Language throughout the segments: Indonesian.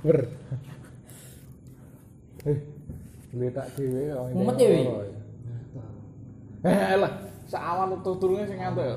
Ber. Eh, letak dhewe kok. ini Mumet ya, ya. Eh lah, sawan utuh turunnya sing ngantuk ya.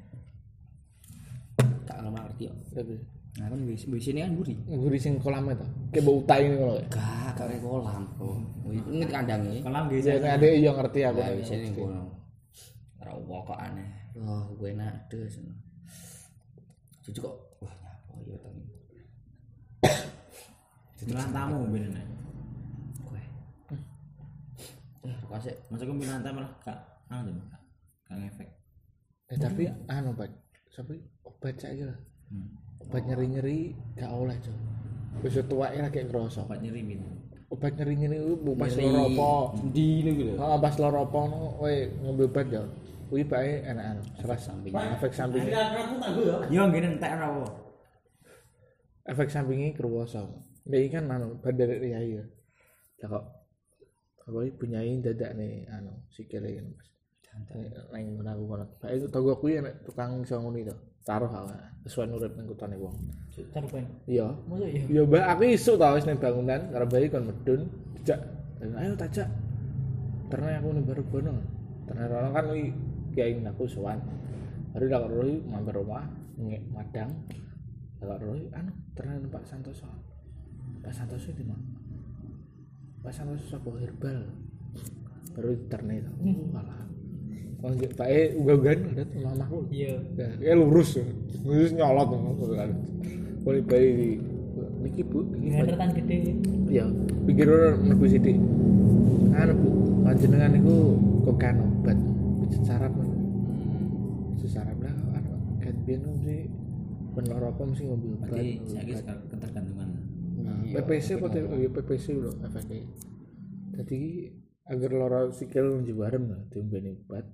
Tak lama ngerti kok. Tapi Nah kan wis wis ini kan gurih. nguri sing kolam itu. Kayak bau utai ini kalau. Gak, gak kayak kolam. Oh, ini kandangnya. Kolam nggih Jadi ada yang ngerti aku. Nah, bisa nih kono. Ora kok aneh. Wah, gue enak des. Cucu kok wah nyapa ya tangi. Milan tamu bener. Gue. Eh, kasih Masa ku milan tamu malah gak anu tuh. Gak ngefek. Eh tapi anu pak, tapi obat saya lah. Hmm. Obat nyeri-nyeri gak oleh cuy. Wis tua ya kayak ngerasa. Obat nyeri min. Obat nyeri-nyeri itu bu pas Nyeri. loro apa. Di ini gitu. Oh, pas loro apa no, we ngambil obat ya. Kuwi bae enak anu, Efek sampingnya. efek sampingnya. Yo ngene entek apa. efek sampingnya kerwoso ini kan anu pada dari riai ya kok apa ini punyain dadak nih anu sikile kan mas ngono aku ngono bae itu togo kuwi enek tukang iso ngono itu taruh aku sesuai nurut nang kutane wong. Cerpen. iya. Masa iya? iya mbak aku isu tau wis ning bangunan karo bayi kon medun dijak. Ayo tajak. Ternyata aku nih baru bono ternyata orang kan wi kiai aku sowan hari dak rohi mampir rumah ngek madang. Dak rohi anu ternyata Pak Santoso. Pak Santoso di mana? Pak Santoso sapa herbal? Baru internet malah kalau Pak E uga-ugan ada mamaku Iya. ya kayak lurus lurus nyolot kan. Boleh bayi di niki bu niki gede. ya pikir orang mlebu sithik anu bu. Panjenengan niku kok kan obat sarap men sarap lah anu kan biyen mesti penloro apa mesti ngambil obat? Sekarang ketergantungan. nah, PPC apa tuh oh, iya PPC lho efeknya jadi agar loro sikil njebarem lah diombeni obat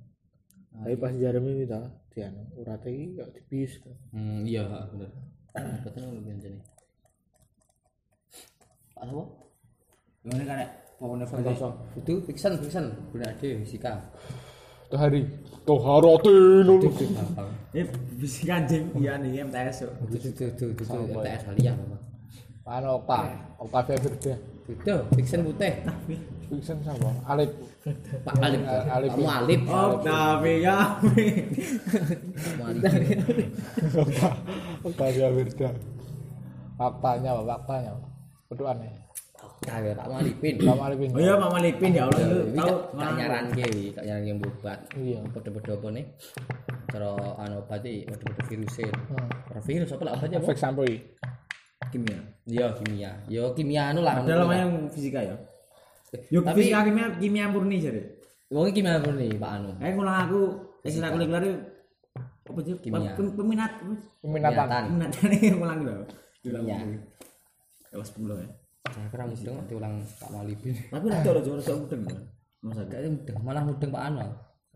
tapi pas jareme itu di anu urate iki kok dibis Hmm, iya, bener. Biyen jane. Pak apa? Ngene kan nek pokoknya Santoso Itu fiction, fiction. Bener ade fisika. tuh hari tuh harotin Gampang. Eh bisa kanjeng iya nih MTS. Itu itu itu itu MTS kalian apa? anu Oka Oka Febrda Itu fiction putih. Fiction sama Alip Pak Alip. Alip. Kamu Alip. Oh, tapi ya. Oka Oka Febrda faktanya apa faktanya apa Waduh aneh Kawe Pak Malipin. Kamu Alipin Oh iya Mama Lipin ya Allah lu tahu tak tak nyaran ke, tak nyaran yang berobat. iya Podo-podo apa nih? Cara anu obat iki podo-podo virusin. Hmm. Ora virus apa lah obatnya efek sampoi kimia. Iya kimia. Yo kimia anu lah. Ada namanya yang fisika ya. Yo Tapi- fisika kimia kimia murni jadi. Wong kimia murni Pak Anu. Kayak ngulang aku ekstra kurikuler itu apa sih? Kimia. Pem- Peminat peminatan peminat ini ngulang gitu. Iya. Kelas 10 ya. Saya kira mudeng diulang Pak Malipin. Tapi nek cara cara sok mudeng. ya. Masa Gak mudeng, malah mudeng Pak Anu.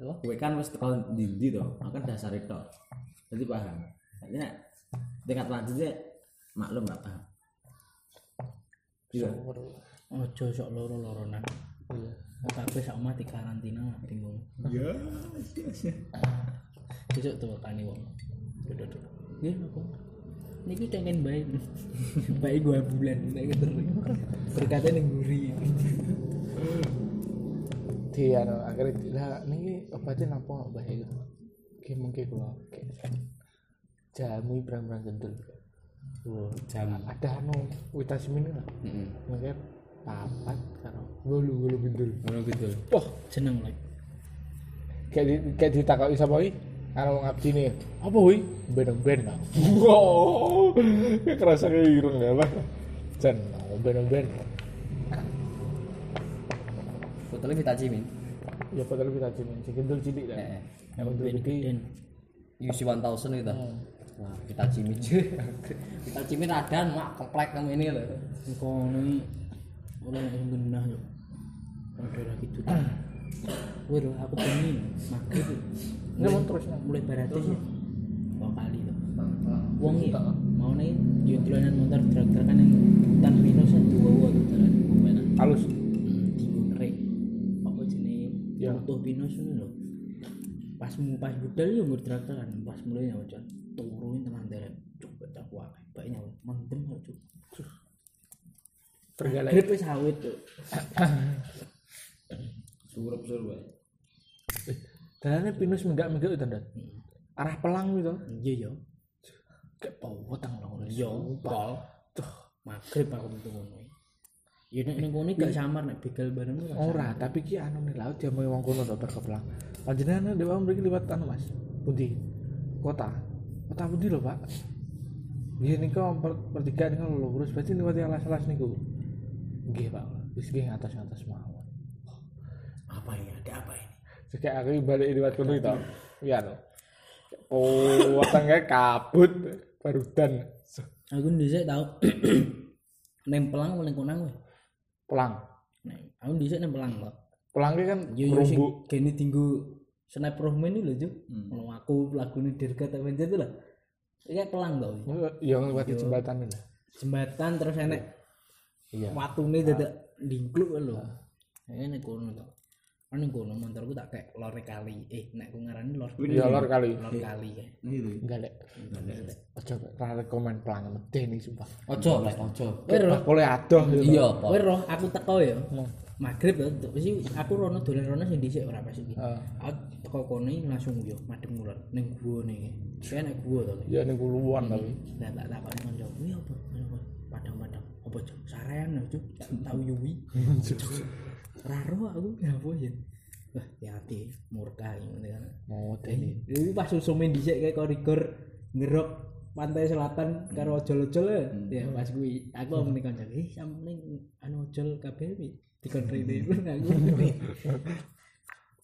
Kowe kan wis teko ndi to, makan dasar itu. Jadi paham. Nek tingkat lanjutnya maklum gak paham. Iya. Ojo sok loro-loronan. iya Tapi sak mati karantina bingung. Iya. Besok tuh tani wong. Duduk duduk. Nggih apa? Niki pengen baik. baik gua bulan nek ketemu. Berkata ning nguri. di anu akhirnya lah ini obatnya napa mbah itu ki mungkin kula kayak jamu berang-berang gendul Oh, jam. ada anu vitamin lah Heeh. mungkin papat karo gulu gulu gendul Ngono gitu. wah Seneng lek. kayak di, kayak ditakoki sapa iki Anu ngabdi nih. Apa wi? Ben-ben kak. Wow. Kerasa kayak ireng ya lah. Jan, ben-ben. Botolnya Vitaci min. Ya padahal kita cimin. Si gendul cilik dah. Eh, Yang gendul gede. UC 1000 itu. Wah, Vitaci min. Vitaci min ada mak komplek kamu ini loh. kono iki ora nek genah yo ada lagi tuh Wih, aku pengen maghrib. Ini mau terus mulai baratis ya. Dua kali tuh. Wong iki mau nih yo dolanan motor truk-trukan yang hutan pinus dua wa tuh dalan pemain. Halus. Tinggu ngerek. Apa jenenge? Ya. Utuh pinus ini lho. Pas mu pas budal yo ngur truk-trukan, pas mulai ya ojo turunin teman deret. Coba tak wae. Baiknya mendem kok cuk. Tergalak. Grip wis tuh. Surup-surup wae. Dalane pinus menggak-menggak itu ndak. Arah pelang gitu. Iya. Kayak powotang loh. Yo, pol. Tuh, maghrib aku metu ngono. Ya nek ning kono gak samar nek begal bareng ora. Ora, tapi ki anu nih laut dia mau wong kono to bar kepelang. Panjenengan dewa mriki liwat anu Mas. Pundi? Kota. Kota pundi lho, Pak? Nggih niku per, pertigaan niku lurus berarti liwat alas-alas niku. Nggih, Pak. Wis nggih atas-atas mawon. Apa ini? Ada apa ini? Jek aku balik liwat kono itu. Iya no. Oh, wetenge kabut barudan. Aku dhisik tau nempelang ning konang kowe. Pelang. Nek aku dhisik nempelang kok. Pelang kan Yo yo sing rumbu. kene tinggu Snap Rohman iki lho, Juk. Kalau aku lagune Dirga Avenger itu lah. Iki pelang tau. Yang lewat jembatan ini. Jembatan terus enek Iya. watune dadak ndingkluk lho. Ini kono to. Kan ning kono motorku tak kayak lor kali. Eh, nek ku ngarani lor Ya lor kali. lor kali ya. Gitu. Enggak lek. Ojo ra rekomen pelang medeni sumpah. Ojo, lek ojo. Kowe roh, Bakule adoh gitu. Iya, kowe roh aku teko ya. Maghrib ya, wis aku rono dolan rono sing dhisik ora pas iki. Aku teko kono langsung yo madhep ngulon ning guwane iki. Saya nek gua to. Ya ning kuluan tapi. Lah tak takoni kanca, kuwi apa? Ngono, Padang-padang. Apa cuk? Tahu yuwi. Raro aku ya apa ya. Wah, hati murka ngono kan. Mau teni. Ini pas susumin dhisik kayak koridor ngerok pantai selatan karo ojol-ojol ya. Ya pas kuwi aku ngomong ning kanca, "Eh, sampeyan anu ojol kabeh iki dikon rene aku."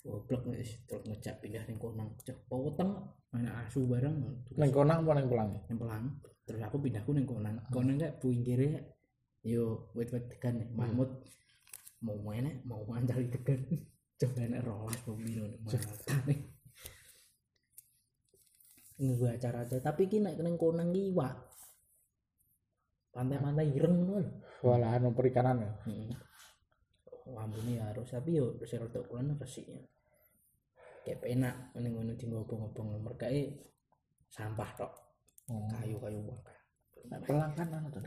Goblok wis terus ngejak pindah ning konang. Cek poweteng anak asu bareng Ning konang apa ning pelang? ning pelang. Terus aku pindahku ning konang. Konang kayak pinggire yo wit-wit degan nih. Mahmud mau main mau mancari degan. Coba enak rolas mobil matane. Ini gue acara aja, tapi ki naik ning konang ki iwak. Pantai-pantai ireng lho. Walah anu perikanan ya. Ambune harus tapi yo sing rada kulon resik ya. Kayak penak ning ngono di ngobong-ngobong merkae sampah tok. Oh. Kayu-kayu wae. Pelang kan anu to,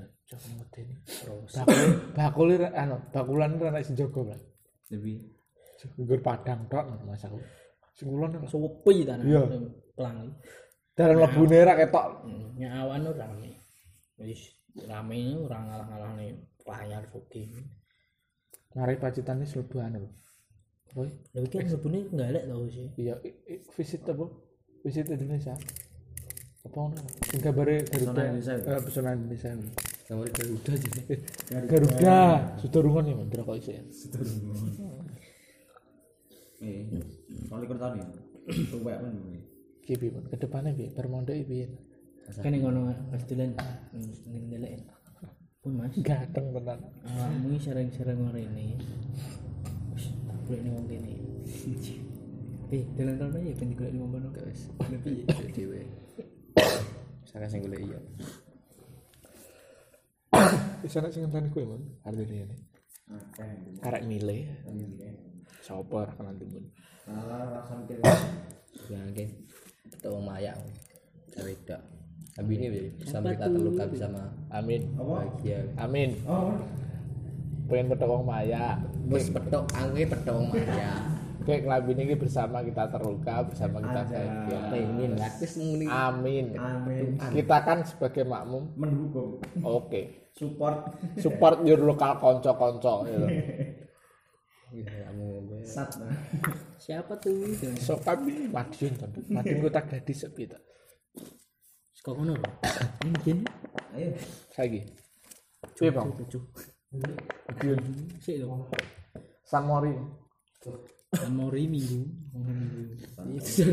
medeni. Terus Bakul bakul anu bakulan ora nek jaga, Bang. Lebih. Nggur padang tok Mas aku. Sing kulon lho. suwi tanah Iya. pelang. Dalan mlebune ra ketok. Hmm, Nyawan ora rame. Wis rame ora ngalah-ngalahne layar suki. Mari pacitan wis mlebu anu. Woi, Lha iki sebune galek to sih. iya i- i- visit apa? Visit Indonesia. Apa ngono? Sing gambare Garuda. Eh, pesona Indonesia. Gambar Garuda jadi. Garuda. Sudah rungon ya, Mandra kok isih. Eh, kalau ikut tadi. Coba apa nih? Ki piye, Pun? Ke depannya piye? Permondo piye? Kan ning ngono pas dolan ning ndelek. Pun Mas. Gateng tenan. Awakmu iki sering-sering ngene. Wis tak golek ning wong kene. Eh, dalan rono ya ben digolek ning wong kono gak wis. Lebih Dewe. Saka sing golek iya. Wis ana sing ngenteni kowe, Mun. Artine ini. Arek mile. Sopo ora kenal timun. Salah rasa mikir. Yakin. Betul maya. Cerita. Abi ini sampai kita terluka bersama Amin. bahagia. Amin. Oh, Pengen petok wong maya. Wis petok angke petok maya. Kayak ngelabin ini bersama kita terluka, bersama kita bahagia. Wis muni. Amin. amin. Kita kan sebagai makmum, Mendukung. oke. Support. Support your local konco-konco. gitu. Iya, kamu be. Sat. Siapa tuh? So kami Madiun to. Madiun kota gadis sepi to. Ngono lho. Ini gini. Ayo. Saiki. Piye, Bang? Cucu. Madiun. Sik lho. Samori. Memori minggu. Itu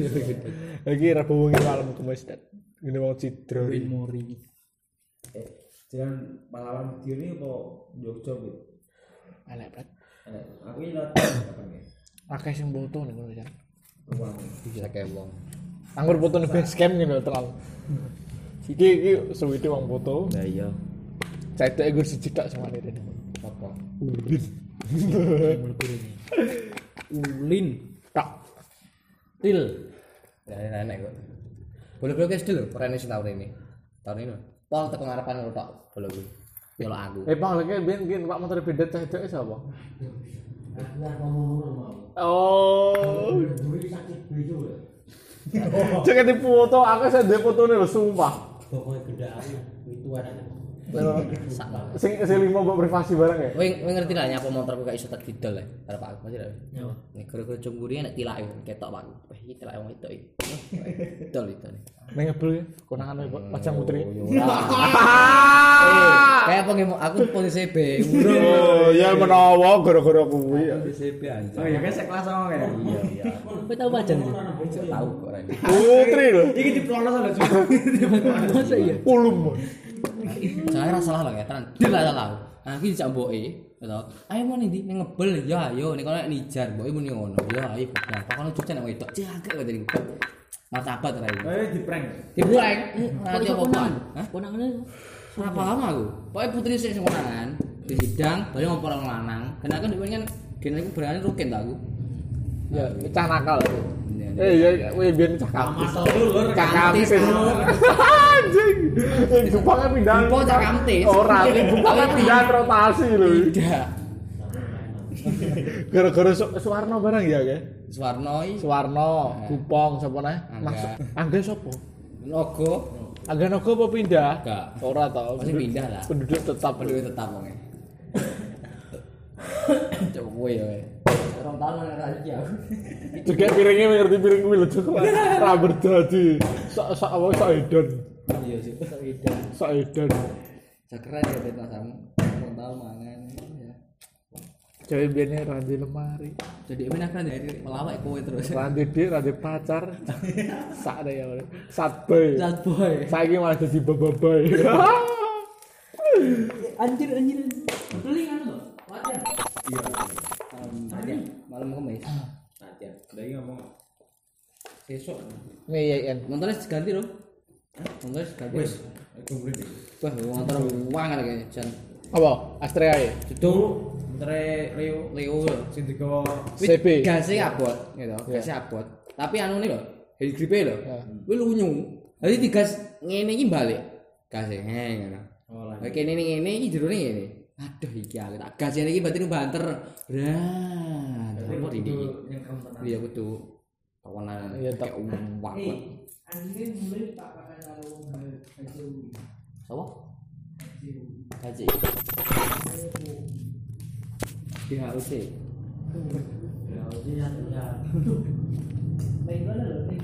Lagi Rabu wengi malam ke masjid. Ini wong cidro. memori. Eh, Jangan pahlawan video ini kok Jogja gitu. Elek. Eh, aku ini kapan ya? Akeh sing foto nih ngono jan. Bisa kayak wong. Anggur foto nih base camp gitu terlalu. Iki iki suwite wong foto. Lah iya. Cedek gur siji tok sama ini. Apa? Ulin. Tak. Til. Ya nenek kok. Boleh-boleh guys dulu, keren sih tahun ini. Tahun ini. Pol teko ngarepan lu tok, boleh gue. Ya lo aku. Eh bang lagi biar biar pak motor beda cedek siapa? Oh. Jangan di foto, aku saya di foto nih sumpah. Sak lah. Sing sing lima buat privasi bareng ya. Kowe kowe ngerti lah nyapa motorku gak iso tak didol ya. Arep aku pasti lah. Nek gara-gara cemburu nek tilake ketok Pak. Wah, iki tilake wong itu iki. Didol itu. Mengebel ya, konangan pajang putri. Kayak apa nggih aku posisi B. Oh, ya menawa gara-gara kuwi. Oh iya kan sekelas sama kan? Iya, iya. Kowe tahu pajan iki? Tahu kok. Putri lho. Iki diplonos lho juga. Masa iya? Ulum. Saya ora salah lah ya, tenan. Dil lah salah. Nah, iki dijak mboke, gitu. Ayo mau nih, ning ngebel ya ayo nek kono nek nijar mboke muni ngono. Ya ayo nah, pokoke cucen nek wedok. Jaga kok jadi. Martabat ra iki. Eh di prank. Dibuang. Kok Nanti iso apa konangan? Hah? Konangannya Ora paham aku. Pokoknya putri sing sing konangan di sidang, bari ngompor orang lanang. Karena kan dhewe kan gene iku berani rukin ta aku. Ya, cah nakal. Iya. Eh ya, wih biar cah kampus. Cah kampus. Anjing. Eh, Jepangnya pindah. Jepang cah kampus. Ora, Jepangnya pindah rotasi lho. Tidak. Gara-gara Su- Suwarno barang ya, ke? Suwarno Suwarno, Gupong sapa neh? Angga. Masuk. Angga sapa? logo Angga Nogo apa pindah? Enggak. Ora tau. Pasti pindah lah. Penduduk tetap. Penduduk tetap wong. Coba kowe ya. Orang tahun ra iki aku. Juga piringnya ngerti piring kuwi lho Cuk. Ra berdadi. Sok sok apa sok edon. Iya sih. Sok edon. Sakren ya bet masamu. Orang tahun mangan. Ya. Cewek biasanya randi lemari. Jadi ini akan dari melawak kowe terus. Randi dia, randi pacar. Sak deh ya. Satboy. Sad boy. Saiki malah jadi bababoy. anjir anjir. Beli anu loh. Wajar. Iya. Um, malam kemis. Aja. Dari ngomong. Besok. Nih ya en. Motornya diganti loh. Wes. Wah, uang. Jan. Apa? Astrea ya? Itu Mentere Leo. Leo loh. Sing digawa CB. Gasnya abot, gitu. Gasnya abot. Tapi anu nih loh, head grip loh. Ya. Kuwi lunyu. Jadi digas ngene iki balik. Gasnya ngono. Oh lah. Kene ini ngene iki jerone ngene. Aduh iki aku tak gas ini iki berarti nu banter. Bran. Repot ini. Yang keren tenan. Iya kudu kawanan Iya, tak. uang banget. Sapa? Haji. DHUC. Main mana lho?